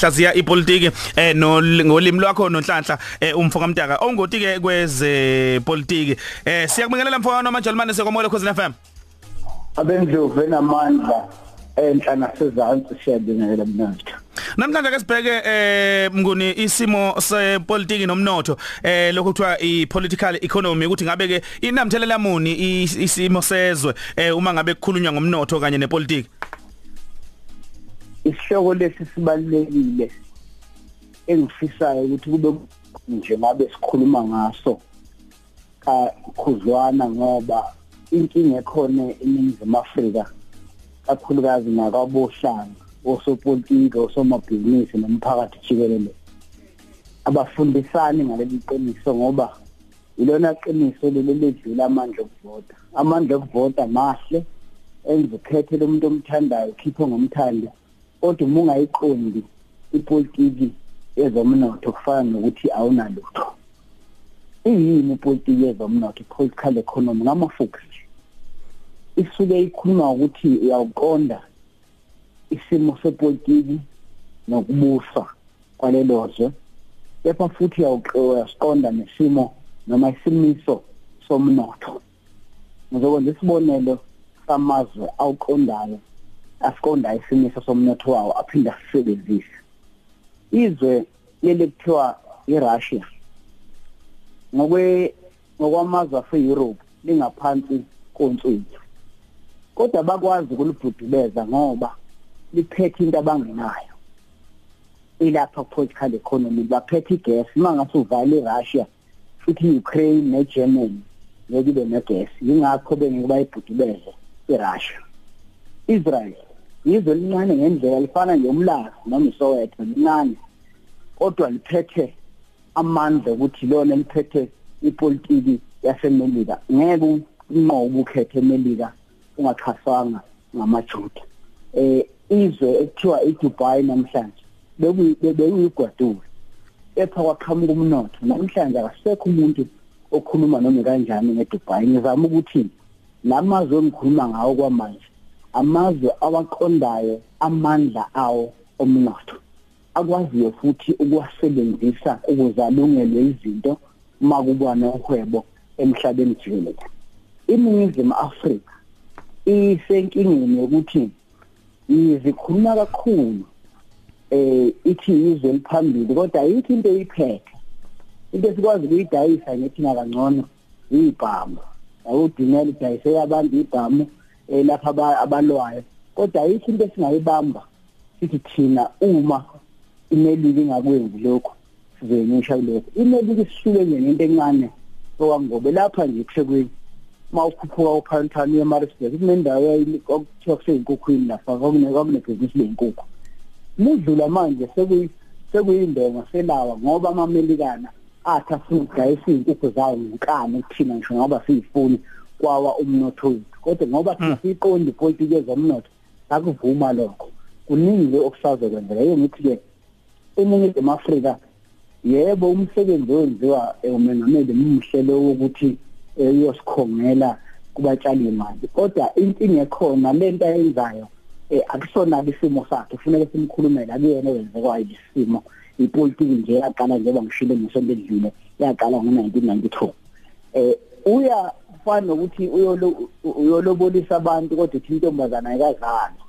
hlaziya ipolitiki eh ngolimi lwakho nonhlanhla eh umfoka mtaka. Ongoti ke kweze politiki eh siyakubingelela mfoka nomajalimane sekomole khosini FM abendlovu enamandla enhla nasezantsi siyabingelela mnandi Namhlanje ke sibheke eh mnguni isimo sepolitiki nomnotho eh lokho kuthiwa ipolitical economy ukuthi ngabe ke inamthelela muni isimo sezwe eh uma ngabe kukhulunywa ngomnotho kanye nepolitiki? Isihloko lesi sibalekile engifisayo ukuthi kube nje ngabe sikhuluma ngaso ka khuzwana ngoba inkinga ekhona eningizimu Afrika kakhulukazi nakabohlanga osopolitiki osomabhizinisi nomphakathi jikelele. Abafundisani ngaleli qiniso ngoba ilona qiniso leli ledlula amandla okuvota. Amandla okuvota mahle enze ukhethele umuntu omthandayo khiphe ngomthandi kodwa uma ungayiqondi ipolitiki yezomnotho kufana nokuthi awunalutho. Iyini ipolitiki yezomnotho? Political economy ngama-focus isuke ikhuluma ukuthi uyawuqonda isimo sepolitiki nokubusa kwalelo zwe kepha futhi uyasiqonda nesimo noma isimiso somnotho. Ngizokwenza isibonelo samazwe awuqondayo. Asiqonda isimiso somnotho wawo aphinda sisebenzise izwe leli kuthiwa iRussia ngokwe ngokwamazwe aseEurope lingaphansi kontswithu kodwa bakwazi ukulibhudubeza ngoba liphethe into abangenayo. Ilapha political economy baphethe igas mangase uvale iRussia futhi iUkraine neGermany ngeke ibe negas yingakho bengeke bayibhudubeze iRussia. Israel yizwe lincane ngendlela lifana nje umlazi noma iSoweto lincane kodwa liphethe amandla ukuthi lona liphethe ipolitiki yasemelika. Ngeke unqobe ukhethe emelika ungaxhaswanga ngamajuda. Eh izwe ekuthiwa iDubai namhlanje bekuyigwadule. Epha kwaqhamuka umnotho namhlanje akasekho umuntu okhuluma noma kanjani ngeDubai. Ngizama ukuthi lamazwe engikhuluma ngawo kwamanje amazwe awaqondayo amandla awo omnotho. Akwaziyo futhi ukuwasebenzisa ukuze alungelwe izinto uma kuba nohwebo emhlabeni jikelele. Iningizimu Afrika isenkingeni yokuthi izikhuluma kakhulu eh ithi izwe liphambili kodwa ayithi into eyiphethe into esikwazi ukuyidayisa ngethina kangcono ibhamu. Awudinela idayisela abantu ibhamu eh lapha abalwayo. Kodwa ayikho into esingayibamba sithi thina uma imelika ingakwenzi lokho sizoyimisha kulokho imelika isihluke nje ngento encane okwangobe lapha nje kusekwini. Mawukhuphuka uphantani eMaritzburg kunendawo okuthiwa kuseyinkukhwini lapha kwakunebhizinisi leyinkukhu. Mudlula manje sekuyi sekuyindonga selawa ngoba amamelikana athi afuna ukudayisa iy'nkukhu zawo ngenkani kuthina ngisho ngoba siyifuni kwawa umnotho wethu. Kodwa ngoba Hmm. siyiqondi ipolitiki yezomnotho sakuvuma lokho. Kuningi okusazokwenzeka yiyo ngithi-ke eningizimu afrika yebo umsebenzi owenziwa eh, umengameli muhle lo wokuthi eh, uyosikhongela kubatshali imali kodwa inkinga ekhona lento ayenzayo eh, akusona isimo sakhe. Kufanele simkhulumele akuyena owenzekwayo isimo. Ipolitiki nje yaqala njengoba ngishilo ngesonto edlule yaqala ngo-1992 eh uya kufana nokuthi uyolo- uyolobolisa abantu kodwa uthi intombazana ayikazali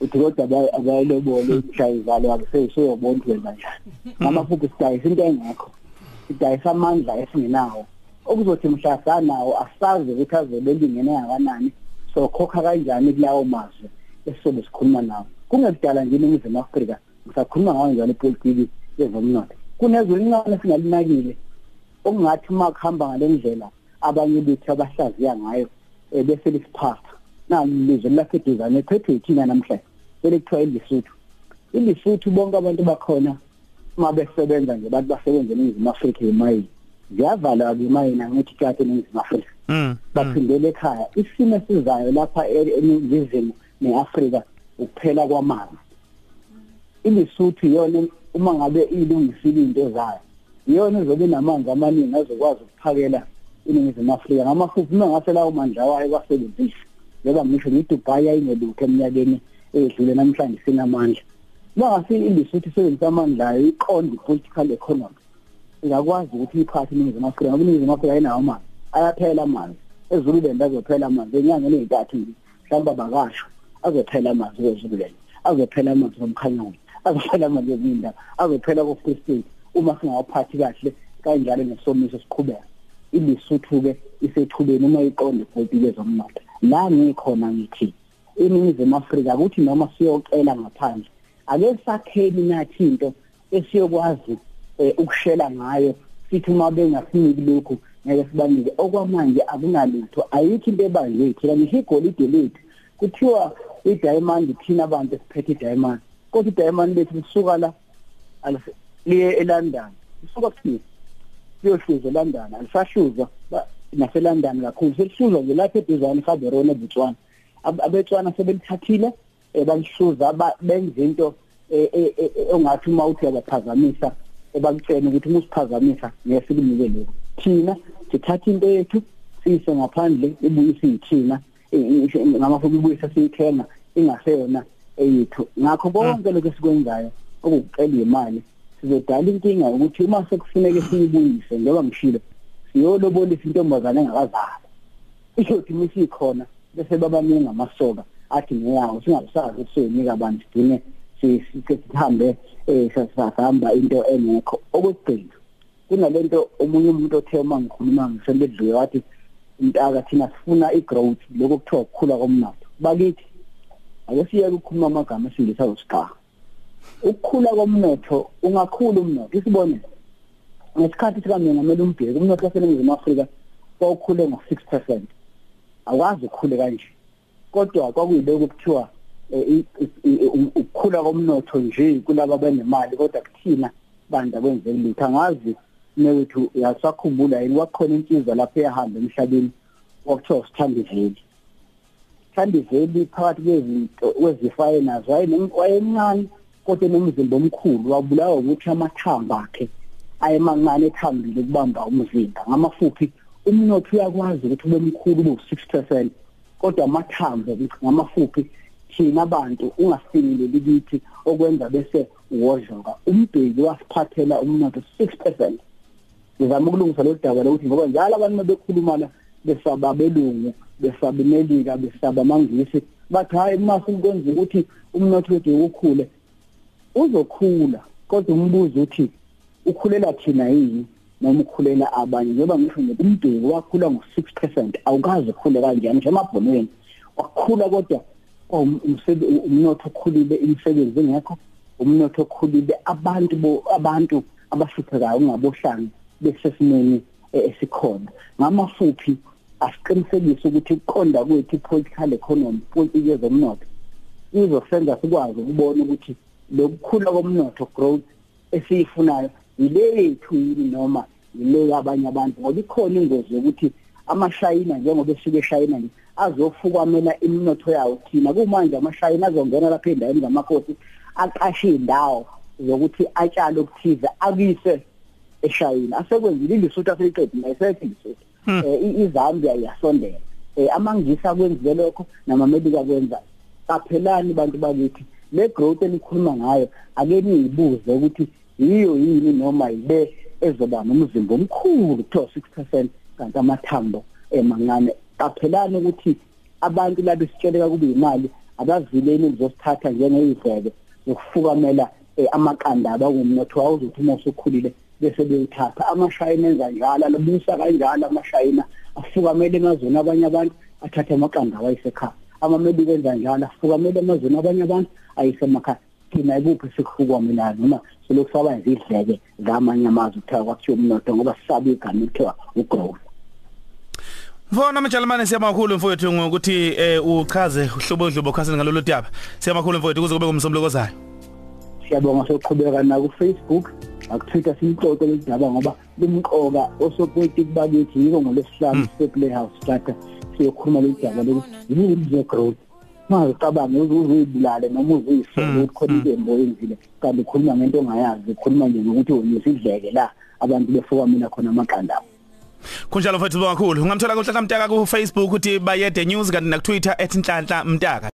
uthi kodwa abayilobole umshayizalo akuseyisuyobona ukuthi wenza njani ngamafuthi sidayisa into engekho sidayisa amandla esingenawo. Okuzothi mhla sanawo asazi ukuthi azobelingene kangakanani sokhokha kanjani kulawo mazwe esizobe sikhuluma nawo. Kungekudala nje eningizimu afrika ngisakhuluma ngayo njalo ipolitiki yezomnotho. Kunezwe elincane singalinakile okungathi uma kuhamba ngale ndlela abanye bethu abahlaziya ngayo eh, bese lisiphatha nali lizwe lapha eduzane ephethwe yithina namhlanje selikuthiwa ilisuthu ilisuthu bonke abantu bakhona uma besebenza nje bantu basebenza eningizimu afrika emayini. Ziyavalwa-ke imayini angithi kade eningizimu afrika. Mm. baphindele ekhaya. Isimo esizayo lapha e- eningizimu ne-afrika ukuphela kwamanzi. Ilisuthu iyona uma ngabe ilungisile into zayo. Iyona ezobe inamanzi amaningi azokwazi ukuphakela iningizimu afrika ngamafuphi uma ngase lawo mandla wayo kwasebenzisa njengoba ngisho nedubai yayingelutho eminyakeni edlule namhlanje sinamandla. Mangasi ilisuthu isebenzisa amandla ayo iqonda i-political economy ingakwazi ukuthi iphathe iningizimu afrika ngoba iningizimu afrika ayinawo amanzi ayaphela amanzi. Ezululand azophela amanzi enyangeni ey'ntathu nje mhlawumbe abakasho azophela amanzi kwezululand azophela amanzi komkhanyoni azophela amanzi ezindawo azophela ko-free state uma singawaphathi kahle kanjalo nesomiso siqhubeka. Ilisuthu-ke isethubeni uma iqonde ipolitiki ezomnotho la ngikhona ngithi iningizimu afrika ukuthi noma siyocela ngaphandle ake sakheni nathi into esiyokwazi eh, ukushela ngayo. Sithi uma bengasiniki lokhu ngeke sibanike. Okwamanje akunalutho ayikho into ebanje thina ngisho igolide lethu. Kuthiwa i-diamond thina abantu esiphethe i-diamond. Kodwa i-diamond lethu lisuka la alise- liye eLondon. Lisuka kusini siyohluza eLondon alisahluzwa ba- naseLondon kakhulu. Selihluzwa nje lapha eduzane eGaborone eBotswana. Ab- abetswana sebelithathile eh, balihluza ba- benza into eh, eh, eh, ongathi uma uthi uyabaphazamisa ebakutshela ukuthi uma usiphazamisa ngeke sikunike lokho thina sithatha into yethu siyise ngaphandle ibuye siyithina ngamafuphi ibuye siyithenga ingaseyona eyethu. Ngakho konke lokho esikwenzayo okucela imali sizodala inkinga ukuthi uma sekufuneke siyibuyise njengoba ngishilo siyolobolisa intombazane engakazali iyothi misikhona bese babaningi amasoka athi ngeyawo singasazi ukusenika abantu sigcine sihambe eh sasahamba into engekho. Okugcina kunalento omunye umuntu othe uma ngikhuluma ngisembedlule wathi intaka thina sifuna igrowth lokho kuthiwa ukukhula komnotho. Bakithi ake siyeke ukukhuluma amagama esingisa usiqa ukukhula komnotho ungakhula umnotho isibonelo. Ngesikhathi sikaMengameli uMbeki umnotho waseNingizimu Afrika wawukhule ngo6% akwazi ukukhule kanje. Kodwa kwakuyiloko kuthiwa eh, i- i- u- ukukhula komnotho nje kulabo benemali kodwa kuthina bantu akwenzeki lutho. Angazi newethu uyasakhumbula yini? Wakhona insizwa lapho eyahamba emhlabeni wakuthiwa sithandiveli sithandiveli phakathi kwezinto kwezifayo nazo wayene- wayemncane kodwa enomzimba omkhulu wabulawa ukuthi amathamba akhe ayemancane ethambile ukubamba umzimba. Ngamafuphi umnotho uyakwazi ukuthi ube mkhulu ube u6% kodwa amathambo ngamafuphi thina abantu ungasifinyeleli kithi okwenza bese uwodloka umbheki wasiphathela umnotho 6% ngizama ukulungisa lo daba lokuthi ngoba njalo abantu bebekhuluma la besaba belungu besaba imelika besaba amangisi bathi hayi uma sikwenza ukuthi umnotho wethu ukhule uzokhula kodwa umbuzo uthi ukhulela thina yini noma ukhulela abanye? Njengoba ngisho nje umbheki wakhula ngo6% awukazi ukukhule kanjani? Nje emabhonweni wakhula kodwa um- umsebe- umnotho okhulile imisebenzi engekho umnotho okhulile abantu bo abantu abahluphekayo ungabohlanga besesimeni eh, esikhona. Ngamafuphi asiqinisekise ukuthi ukuqonda kwethu i-political economy politiki yezomnotho izosenza sikwazi ukubona ukuthi lokukhula komnotho growth esiyifunayo ile yethu yini noma ile yabanye abantu? Ngoba ikhona ingozi yokuthi amashayina njengoba esuke eshayina nje azofukwamela iminotho yawo thina. Kumanje amashayina azongena lapha endaweni zamakhosi aqashe indawo zokuthi atshale okuthize akuyise eshayina. Asekwenzile ilisuthu aseliqedi nayisekho ilisuthu eh i- iZambia iyasondela eh amangisa kwenzile lokho namamelika kwenza qaphelani bantu bakithi le growth enikhuluma ngayo ake niyibuze ukuthi yiyo yini noma yile ezoba nomzimba omkhulu kuthiwa 6% kanti amathambo emancane qaphelani ukuthi abantu la besitsheleka kube imali abazileni bizosithatha njengeyiveke zokufukamela eh, amaqanda abangumnotho awuzothi uma usukhulile bese beyithatha. Amashayina enza njalo alobusa kanjalo amashayina afukamele emazweni abanye abantu athathe amaqanda awayisekhaya amamelika enza njalo afukamele emazweni abanye abantu ayisemakhaya thina ikuphi sikufukwamelayo noma selokhu saba izidleke zamanye amazwe kuthiwa kwakuthiwa umnotho ngoba sisaba igama ekuthiwa ugrowth Mfowethu amajalimane siyamakhulu mfowethu ngokuthi eh uchaze uhlobo hlobo khasini ngalolu daba. Siyamakhulu mfowethu kuze kube ngumsombulukozayo. siyabonga sokuqhubeka na ku Facebook akuthiwa siyixoxe lendaba ngoba lumqoka osopolitiki bakithi yiko ngolesihlanu se Playhouse Strata siyokhuluma lendaba lokuthi yini nje growth mangicabanga uzuyibulale noma uzuyisele ukukhona into emboyenzile kanti ukhuluma ngento ongayazi ukhuluma nje ngokuthi wonyisa idleke la abantu befuka mina khona amaqanda abo Kunjalo mfowethu kakhulu. Ungamthola kuhlahla mtaka ku Facebook uthi bayede news kanti na Twitter @nhlanhla mtaka.